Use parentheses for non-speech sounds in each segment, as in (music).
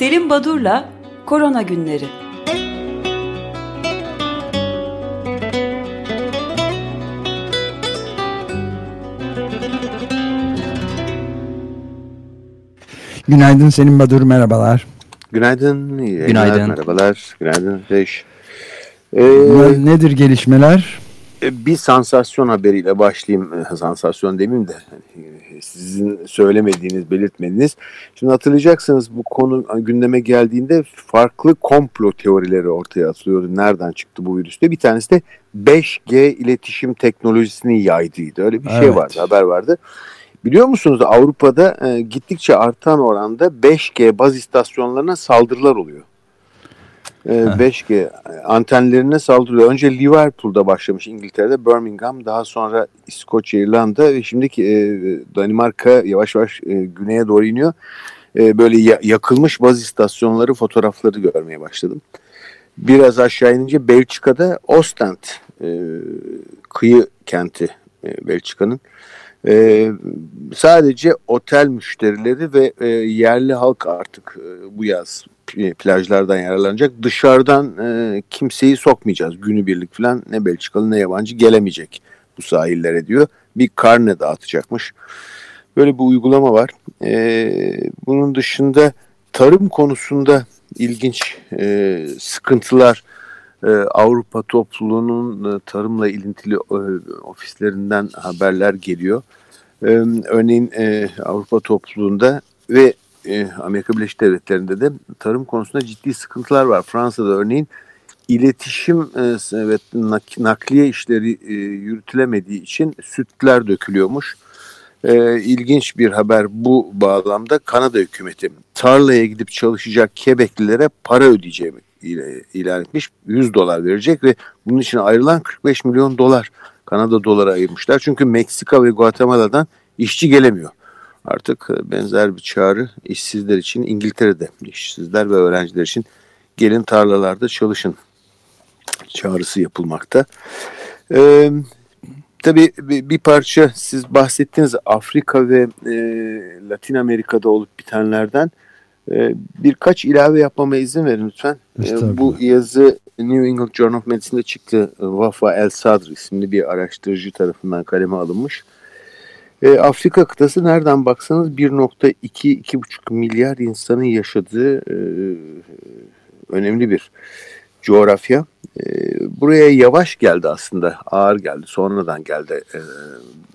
Selim Badur'la Korona Günleri. Günaydın Selim Badur, merhabalar. Günaydın, iyi Günaydın. merhabalar. Günaydın Ateş. Ee, Nedir gelişmeler? Bir sansasyon haberiyle başlayayım. Sansasyon demeyeyim de hani, sizin söylemediğiniz, belirtmediğiniz. Şimdi hatırlayacaksınız bu konu gündeme geldiğinde farklı komplo teorileri ortaya atılıyordu. Nereden çıktı bu virüste? Bir tanesi de 5G iletişim teknolojisini yaydıydı. Öyle bir şey Evet. vardı, haber vardı. Biliyor musunuz Avrupa'da e, gittikçe artan oranda 5G baz istasyonlarına saldırılar oluyor. E, 5G antenlerine saldırıyor. Önce Liverpool'da başlamış İngiltere'de, Birmingham, daha sonra İskoçya, İrlanda ve şimdiki e, Danimarka yavaş yavaş e, güneye doğru iniyor. E, böyle ya- yakılmış baz istasyonları fotoğrafları görmeye başladım. Biraz aşağı inince Belçika'da Ostend e, kıyı kenti e, Belçika'nın. Ee, sadece otel müşterileri ve e, yerli halk artık e, bu yaz plajlardan yararlanacak. Dışarıdan e, kimseyi sokmayacağız. Günübirlik falan ne Belçikalı ne yabancı gelemeyecek bu sahillere diyor. Bir karne dağıtacakmış. Böyle bir uygulama var. Ee, bunun dışında tarım konusunda ilginç e, sıkıntılar e, Avrupa topluluğunun e, tarımla ilintili e, ofislerinden haberler geliyor. E, örneğin e, Avrupa topluluğunda ve e, Amerika Birleşik Devletleri'nde de tarım konusunda ciddi sıkıntılar var. Fransa'da örneğin iletişim e, ve nak- nakliye işleri e, yürütülemediği için sütler dökülüyormuş. E, ilginç bir haber bu bağlamda Kanada hükümeti tarlaya gidip çalışacak Kebeklilere para ödeyeceği ile- ilan etmiş. 100 dolar verecek ve bunun için ayrılan 45 milyon dolar Kanada doları ayırmışlar. Çünkü Meksika ve Guatemala'dan işçi gelemiyor. Artık e, benzer bir çağrı işsizler için İngiltere'de işsizler ve öğrenciler için gelin tarlalarda çalışın çağrısı yapılmakta. Ee, tabii bir, parça siz bahsettiğiniz Afrika ve e, Latin Amerika'da olup bitenlerden birkaç ilave yapmama izin verin lütfen. E, Estağfurullah. bu yazı New England Journal of Medicine'de çıktı. Wafa El Sadr isimli bir araştırıcı tarafından kaleme alınmış. Afrika kıtası nereden baksanız 1.2-2.5 milyar insanın yaşadığı e, önemli bir coğrafya. Buraya yavaş geldi aslında, ağır geldi, sonradan geldi e,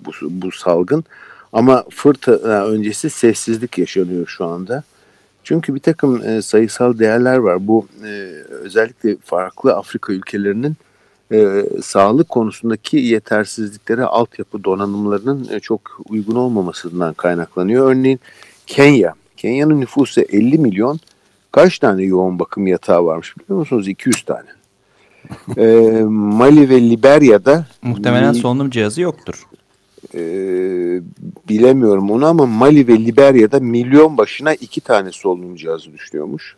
bu, bu salgın. Ama fırtına öncesi sessizlik yaşanıyor şu anda. Çünkü bir takım e, sayısal değerler var. Bu e, özellikle farklı Afrika ülkelerinin e, sağlık konusundaki yetersizliklere altyapı donanımlarının e, çok uygun olmamasından kaynaklanıyor. Örneğin Kenya. Kenya'nın nüfusu 50 milyon. Kaç tane yoğun bakım yatağı varmış biliyor musunuz? 200 tane. E, Mali ve Liberya'da Muhtemelen solunum cihazı yoktur. E, bilemiyorum onu ama Mali ve Liberya'da milyon başına iki tane solunum cihazı düşünüyormuş.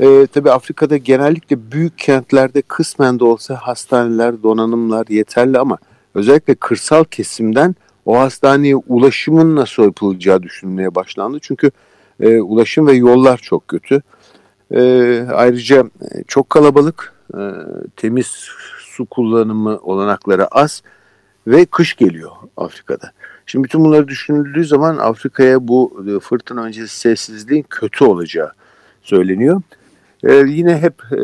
E, tabii Afrika'da genellikle büyük kentlerde kısmen de olsa hastaneler, donanımlar yeterli ama özellikle kırsal kesimden o hastaneye ulaşımın nasıl yapılacağı düşünülmeye başlandı. Çünkü e, ulaşım ve yollar çok kötü. E, ayrıca e, çok kalabalık, e, temiz su kullanımı olanakları az ve kış geliyor Afrika'da. Şimdi bütün bunları düşünüldüğü zaman Afrika'ya bu e, fırtına öncesi sessizliğin kötü olacağı söyleniyor. Ee, yine hep e,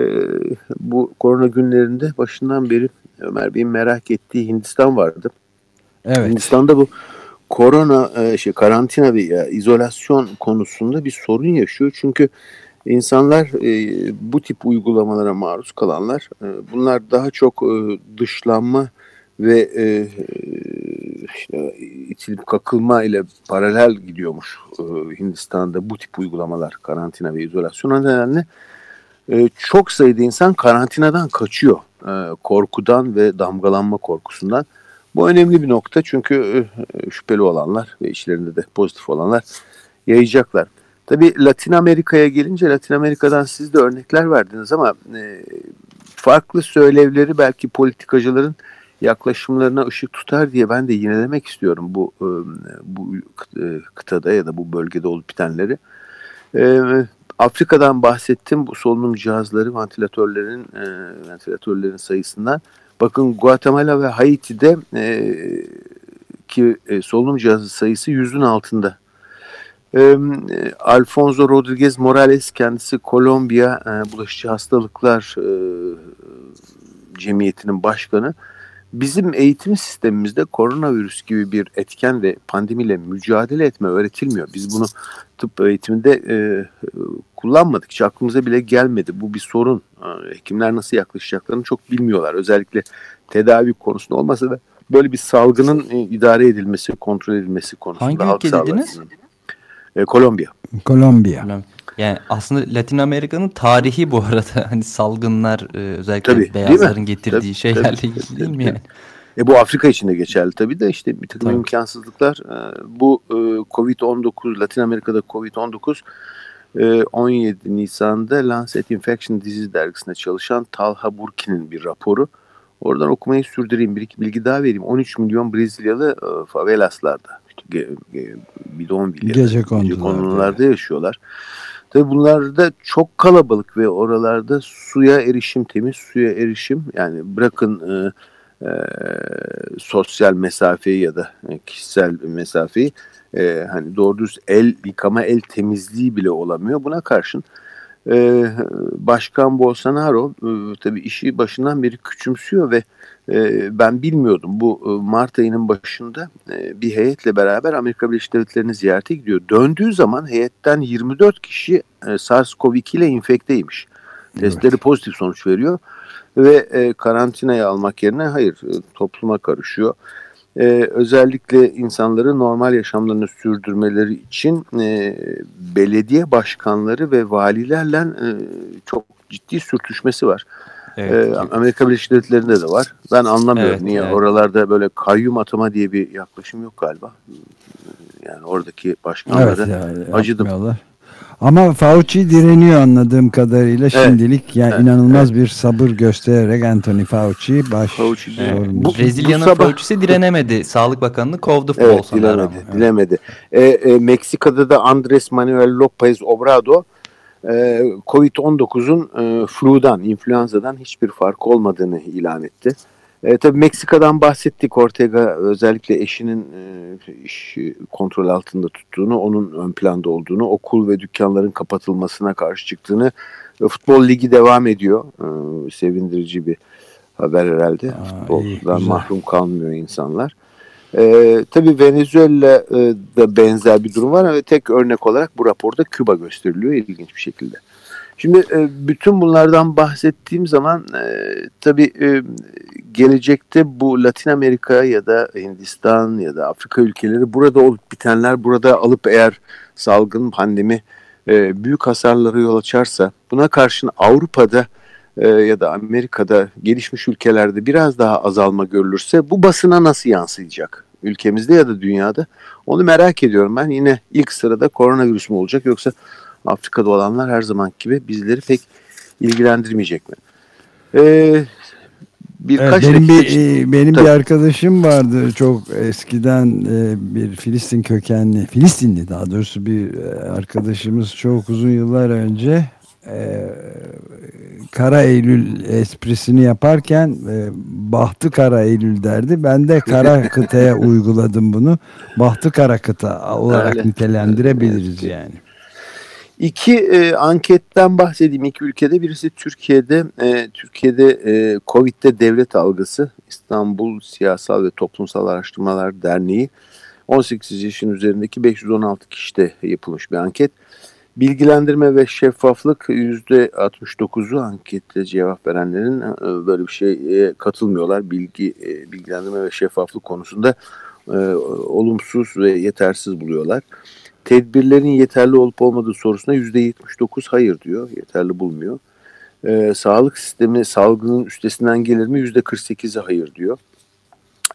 bu korona günlerinde başından beri Ömer Bey'in merak ettiği Hindistan vardı. Evet. Hindistan'da bu korona e, şey karantina ve ya, izolasyon konusunda bir sorun yaşıyor. Çünkü insanlar e, bu tip uygulamalara maruz kalanlar e, bunlar daha çok e, dışlanma ve e, işte itilip kakılma ile paralel gidiyormuş e, Hindistan'da bu tip uygulamalar karantina ve izolasyon O e, çok sayıda insan karantinadan kaçıyor e, korkudan ve damgalanma korkusundan. Bu önemli bir nokta çünkü e, şüpheli olanlar ve içlerinde de pozitif olanlar yayacaklar. Tabii Latin Amerika'ya gelince Latin Amerika'dan siz de örnekler verdiniz ama e, farklı söylevleri belki politikacıların yaklaşımlarına ışık tutar diye ben de yinelemek istiyorum bu e, bu e, kıtada ya da bu bölgede olup bitenleri. E, Afrika'dan bahsettim bu solunum cihazları, ventilatörlerin ventilatörlerin sayısından. Bakın Guatemala ve Haiti'de ki solunum cihazı sayısı yüzün altında. Alfonso Rodriguez Morales kendisi Kolombiya Bulaşıcı Hastalıklar Cemiyeti'nin başkanı. Bizim eğitim sistemimizde koronavirüs gibi bir etken ve pandemiyle mücadele etme öğretilmiyor. Biz bunu tıp eğitiminde e, kullanmadık. Hiç aklımıza bile gelmedi. Bu bir sorun. E, hekimler nasıl yaklaşacaklarını çok bilmiyorlar. Özellikle tedavi konusunda olmasa da böyle bir salgının e, idare edilmesi, kontrol edilmesi konusunda. Hangi ülke dediniz? E, Kolombiya. Kolombiya. Yani aslında Latin Amerika'nın tarihi bu arada (laughs) hani salgınlar e, özellikle tabii, beyazların getirdiği tabii, şeylerle tabii, ilgili değil tabii, mi yani? E bu Afrika için de geçerli tabii de işte bir takım Tabii. imkansızlıklar. E, bu e, Covid-19, Latin Amerika'da Covid-19 e, 17 Nisan'da Lancet Infection Disease dergisinde çalışan Talha Burki'nin bir raporu. Oradan okumayı sürdüreyim. Bir iki bilgi daha vereyim. 13 milyon Brezilyalı favelaslarda, işte bidon villada, Gece konularda yaşıyorlar. Tabii bunlar da çok kalabalık ve oralarda suya erişim, temiz suya erişim yani bırakın e, e, sosyal mesafeyi ya da e, kişisel mesafeyi e, hani doğru düz el yıkama, el temizliği bile olamıyor. Buna karşın e, Başkan Bolsonaro e, tabii işi başından beri küçümsüyor ve e, ben bilmiyordum. Bu e, Mart ayının başında e, bir heyetle beraber Amerika Birleşik Devletleri'ni ziyarete gidiyor. Döndüğü zaman heyetten 24 kişi e, SARS-CoV-2 ile infekteymiş. Testleri pozitif sonuç veriyor ve e, karantinaya almak yerine hayır e, topluma karışıyor. E, özellikle insanları normal yaşamlarını sürdürmeleri için e, belediye başkanları ve valilerle e, çok ciddi sürtüşmesi var. Evet. Ee, Amerika Birleşik Devletleri'nde de var. Ben anlamıyorum Evet, niye evet. oralarda böyle kayyum atama diye bir yaklaşım yok galiba. Yani oradaki Evet başkanlara yani acıdım. yapmıyorlar. Ama Fauci direniyor anladığım kadarıyla şimdilik yani evet, inanılmaz bir sabır göstererek Anthony Fauci baş Fauci, Evet. Bu- Brezilya'nın sabah- Fauci'si direnemedi. (laughs) Sağlık Bakanı'nı kovdu Evet Bolsonaro. dilemedi. dilemedi. Ee, e, Meksika'da da Andres Manuel López Obrador e, Covid-19'un e, fludan, influenzadan hiçbir fark olmadığını ilan etti. E, tabii Meksika'dan bahsettik. Ortega özellikle eşinin e, işi kontrol altında tuttuğunu, onun ön planda olduğunu, okul ve dükkanların kapatılmasına karşı çıktığını, e, futbol ligi devam ediyor. E, sevindirici bir haber herhalde. Aa, iyi, Futboldan güzel. mahrum kalmıyor insanlar. Ee, tabii Venezuela'da benzer bir durum var ama tek örnek olarak bu raporda Küba gösteriliyor ilginç bir şekilde. Şimdi e, bütün bunlardan bahsettiğim zaman e, tabii e, gelecekte bu Latin Amerika ya da Hindistan ya da Afrika ülkeleri burada olup bitenler burada alıp eğer salgın pandemi büyük hasarlara yol açarsa buna karşın Avrupa'da ya da Amerika'da gelişmiş ülkelerde biraz daha azalma görülürse bu basına nasıl yansıyacak? Ülkemizde ya da dünyada onu merak ediyorum ben. Yine ilk sırada koronavirüs mü olacak yoksa Afrika'da olanlar her zaman gibi bizleri pek ilgilendirmeyecek mi? Ee, birkaç Evet, benim bir, için- e, benim Tabii. bir arkadaşım vardı çok eskiden e, bir Filistin kökenli Filistinli daha doğrusu bir e, arkadaşımız çok uzun yıllar önce e, Kara Eylül esprisini yaparken e, Bahtı Kara Eylül derdi. Ben de kara (laughs) kıtaya uyguladım bunu. Bahtı Kara kıta olarak Öyle. nitelendirebiliriz yani. İki e, anketten bahsedeyim. İki ülkede birisi Türkiye'de. E, Türkiye'de e, Covid'de devlet algısı İstanbul Siyasal ve Toplumsal Araştırmalar Derneği 18 yaşın üzerindeki 516 kişide yapılmış bir anket. Bilgilendirme ve şeffaflık %69'u anketle cevap verenlerin e, böyle bir şeye katılmıyorlar. Bilgi e, bilgilendirme ve şeffaflık konusunda e, olumsuz ve yetersiz buluyorlar. Tedbirlerin yeterli olup olmadığı sorusuna %79 hayır diyor. Yeterli bulmuyor. Ee, sağlık sistemi salgının üstesinden gelir mi? %48'i hayır diyor.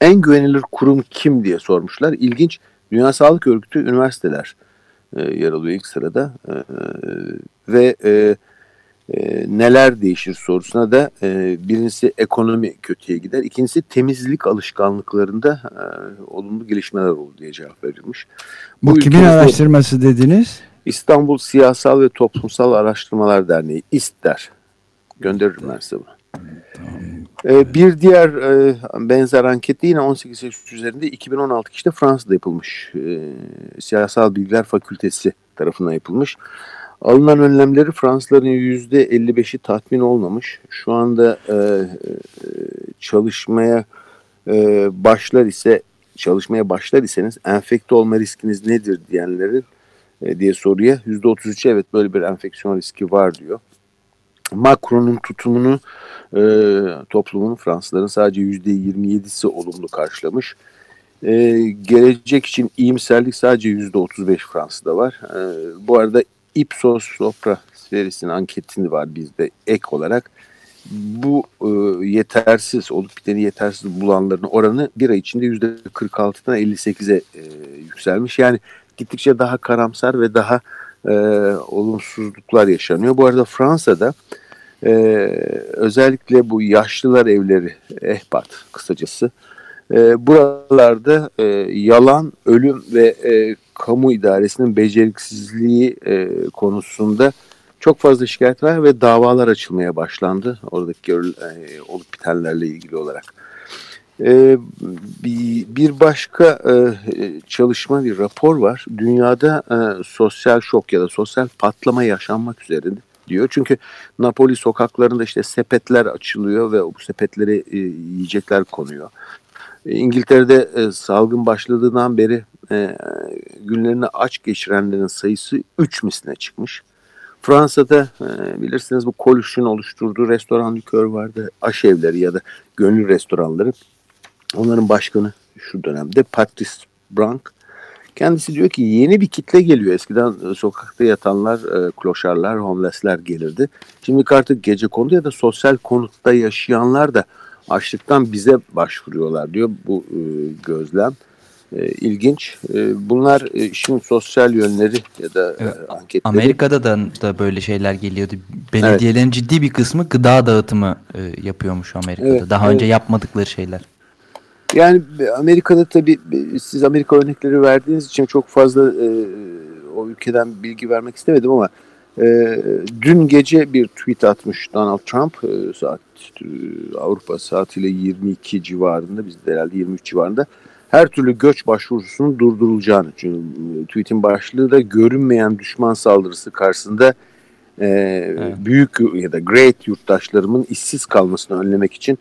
En güvenilir kurum kim diye sormuşlar. İlginç. Dünya Sağlık Örgütü üniversiteler e, yer alıyor ilk sırada. E, ve e, e, neler değişir sorusuna da e, birincisi ekonomi kötüye gider. İkincisi temizlik alışkanlıklarında e, olumlu gelişmeler olur diye cevap verilmiş. Bu kimin ülkemizde- araştırması dediniz? İstanbul Siyasal ve Toplumsal Araştırmalar Derneği İSTDER. Gönderirim ben size bunu. Ee, bir diğer e, benzer anket yine 18 yaş üzerinde 2016 işte Fransa'da yapılmış. Ee, Siyasal Bilgiler Fakültesi tarafından yapılmış. Alınan önlemleri Fransızların %55'i tatmin olmamış. Şu anda e, e, çalışmaya e, başlar ise çalışmaya başlar iseniz enfekte olma riskiniz nedir diyenlerin e, diye soruya %33'e evet böyle bir enfeksiyon riski var diyor. Macron'un tutumunu e, toplumun Fransızların sadece %27'si olumlu karşılamış. E, gelecek için iyimserlik sadece %35 Fransa'da var. E, bu arada Ipsos Sopra verisinin anketini var bizde ek olarak. Bu e, yetersiz, olup biteni yetersiz bulanların oranı bir ay içinde %46'dan 58'e e, yükselmiş. Yani gittikçe daha karamsar ve daha e, olumsuzluklar yaşanıyor. Bu arada Fransa'da e, özellikle bu yaşlılar evleri, ehbat kısacası, e, buralarda e, yalan, ölüm ve e, kamu idaresinin beceriksizliği e, konusunda çok fazla şikayet var ve davalar açılmaya başlandı oradaki e, olup bitenlerle ilgili olarak. E, bir, bir başka e, çalışma, bir rapor var. Dünyada e, sosyal şok ya da sosyal patlama yaşanmak üzere diyor. Çünkü Napoli sokaklarında işte sepetler açılıyor ve bu sepetlere yiyecekler konuyor. İngiltere'de e, salgın başladığından beri e, günlerini aç geçirenlerin sayısı 3 misline çıkmış. Fransa'da e, bilirsiniz bu Kolüş'ün oluşturduğu restoran likör vardı. Aşevleri ya da gönül restoranları. Onların başkanı şu dönemde Patrice Brank. Kendisi diyor ki yeni bir kitle geliyor. Eskiden e, sokakta yatanlar, e, kloşarlar, homeless'ler gelirdi. Şimdi artık gece kondu ya da sosyal konutta yaşayanlar da açlıktan bize başvuruyorlar diyor bu e, gözlem. E, ilginç. E, bunlar e, işin sosyal yönleri ya da evet. e, anketleri. Amerika'da da, da böyle şeyler geliyordu. Belediyelerin evet. ciddi bir kısmı gıda dağıtımı e, yapıyormuş Amerika'da. Evet, Daha evet. önce yapmadıkları şeyler. Yani Amerika'da tabii siz Amerika örnekleri verdiğiniz için çok fazla e, o ülkeden bilgi vermek istemedim ama e, dün gece bir tweet atmış Donald Trump e, saat e, Avrupa saatiyle 22 civarında bizde herhalde 23 civarında her türlü göç başvurusunun durdurulacağını. Çünkü e, tweetin başlığı da görünmeyen düşman saldırısı karşısında e, evet. büyük ya da great yurttaşlarımın işsiz kalmasını önlemek için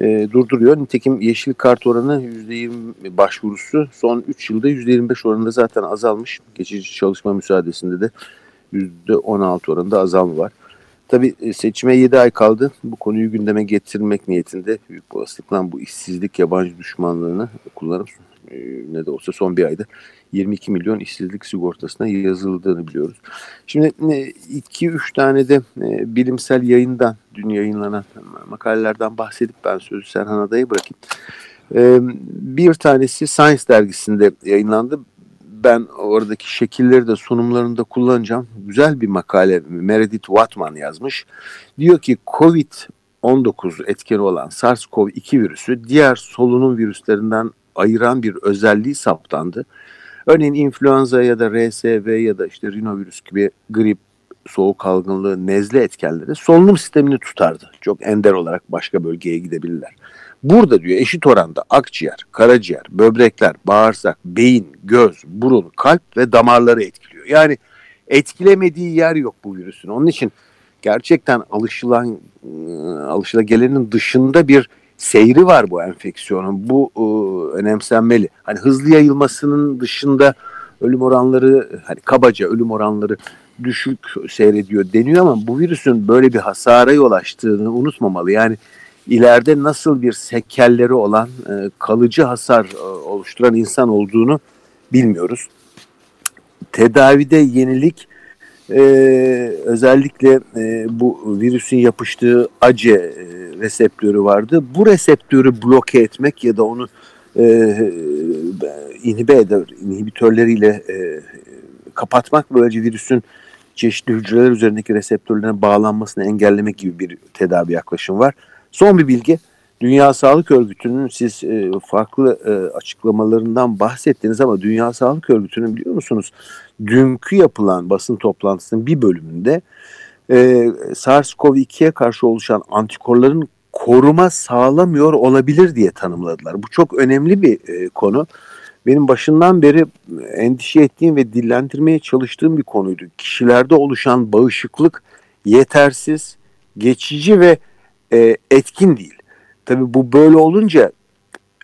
e, durduruyor. Nitekim yeşil kart oranı %20 başvurusu son 3 yılda %25 oranında zaten azalmış. Geçici çalışma müsaadesinde de %16 oranında azalma var. Tabii e, seçime 7 ay kaldı. Bu konuyu gündeme getirmek niyetinde büyük olasılıkla bu işsizlik yabancı düşmanlığını kullanıp e, ne de olsa son bir ayda 22 milyon işsizlik sigortasına yazıldığını biliyoruz. Şimdi 2-3 e, tane de bilimsel yayından, dün yayınlanan makalelerden bahsedip ben sözü Serhan Aday'a bırakayım. Bir tanesi Science dergisinde yayınlandı ben oradaki şekilleri de sunumlarında kullanacağım. Güzel bir makale Meredith Watman yazmış. Diyor ki Covid-19 etkeni olan SARS-CoV-2 virüsü diğer solunum virüslerinden ayıran bir özelliği saptandı. Örneğin influenza ya da RSV ya da işte rinovirüs gibi grip, soğuk algınlığı, nezle etkenleri solunum sistemini tutardı. Çok ender olarak başka bölgeye gidebilirler. Burada diyor eşit oranda akciğer, karaciğer, böbrekler, bağırsak, beyin, göz, burun, kalp ve damarları etkiliyor. Yani etkilemediği yer yok bu virüsün. Onun için gerçekten alışılan ıı, alışılagelenin dışında bir seyri var bu enfeksiyonun. Bu ıı, önemsenmeli. Hani hızlı yayılmasının dışında ölüm oranları hani kabaca ölüm oranları düşük seyrediyor deniyor ama bu virüsün böyle bir hasara yol açtığını unutmamalı. Yani ileride nasıl bir sekelleri olan e, kalıcı hasar e, oluşturan insan olduğunu bilmiyoruz. Tedavide yenilik e, özellikle e, bu virüsün yapıştığı ACE e, reseptörü vardı. Bu reseptörü bloke etmek ya da onu e, inhibe eder, inhibitörleriyle e, kapatmak böylece virüsün çeşitli hücreler üzerindeki reseptörlerine bağlanmasını engellemek gibi bir tedavi yaklaşım var. Son bir bilgi. Dünya Sağlık Örgütü'nün siz e, farklı e, açıklamalarından bahsettiniz ama Dünya Sağlık Örgütü'nün biliyor musunuz dünkü yapılan basın toplantısının bir bölümünde e, SARS-CoV-2'ye karşı oluşan antikorların koruma sağlamıyor olabilir diye tanımladılar. Bu çok önemli bir e, konu. Benim başından beri endişe ettiğim ve dillendirmeye çalıştığım bir konuydu. Kişilerde oluşan bağışıklık yetersiz, geçici ve e, etkin değil. Tabii bu böyle olunca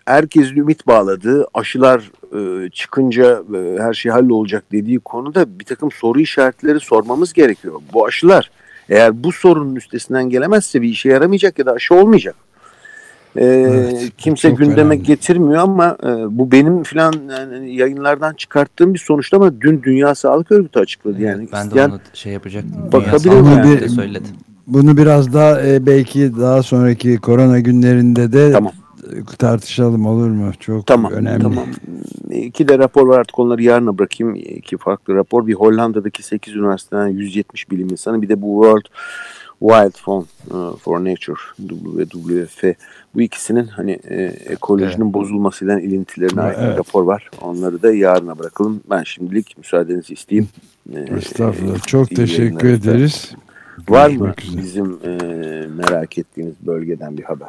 herkesin ümit bağladığı, aşılar e, çıkınca e, her şey hallolacak dediği konuda bir takım soru işaretleri sormamız gerekiyor. Bu aşılar eğer bu sorunun üstesinden gelemezse bir işe yaramayacak ya da aşı olmayacak. Ee, evet, kimse gündeme önemli. getirmiyor ama e, bu benim filan yani yayınlardan çıkarttığım bir sonuçta ama dün Dünya Sağlık Örgütü açıkladı evet, yani. Ben isteyen, de onu şey yapacaktım. Bakabilir yani. Bir, söyledi. Bunu biraz daha e, belki daha sonraki korona günlerinde de tamam. tartışalım olur mu? Çok tamam, önemli. Tamam. İki de rapor var artık onları yarına bırakayım. İki farklı rapor. Bir Hollanda'daki 8 üniversiteden 170 bilim insanı bir de bu World Wild Fund uh, for Nature WWF bu ikisinin hani e, ekolojinin evet. bozulmasıyla ilintilerine ait evet. bir rapor var. Onları da yarına bırakalım. Ben şimdilik müsaadenizi isteyeyim. Ee, Estağfurullah. Çok teşekkür ederiz. Var mı bizim e, merak ettiğiniz bölgeden bir haber?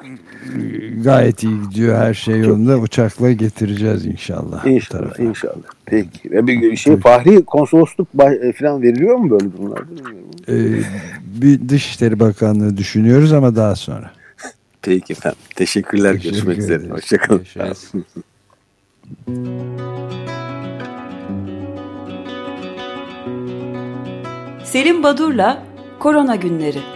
Gayet iyi gidiyor her şey yolunda. Çok Uçakla getireceğiz inşallah. İnşallah. inşallah. Peki. Ve bir şey Fahri konsolosluk e, falan veriliyor mu böyle durumlarda? Ee, bir Dışişleri Bakanlığı düşünüyoruz ama daha sonra. Peki efendim. Teşekkürler. Teşekkür Görüşmek üzere. Hoşçakalın. Selim Badur'la Korona Günleri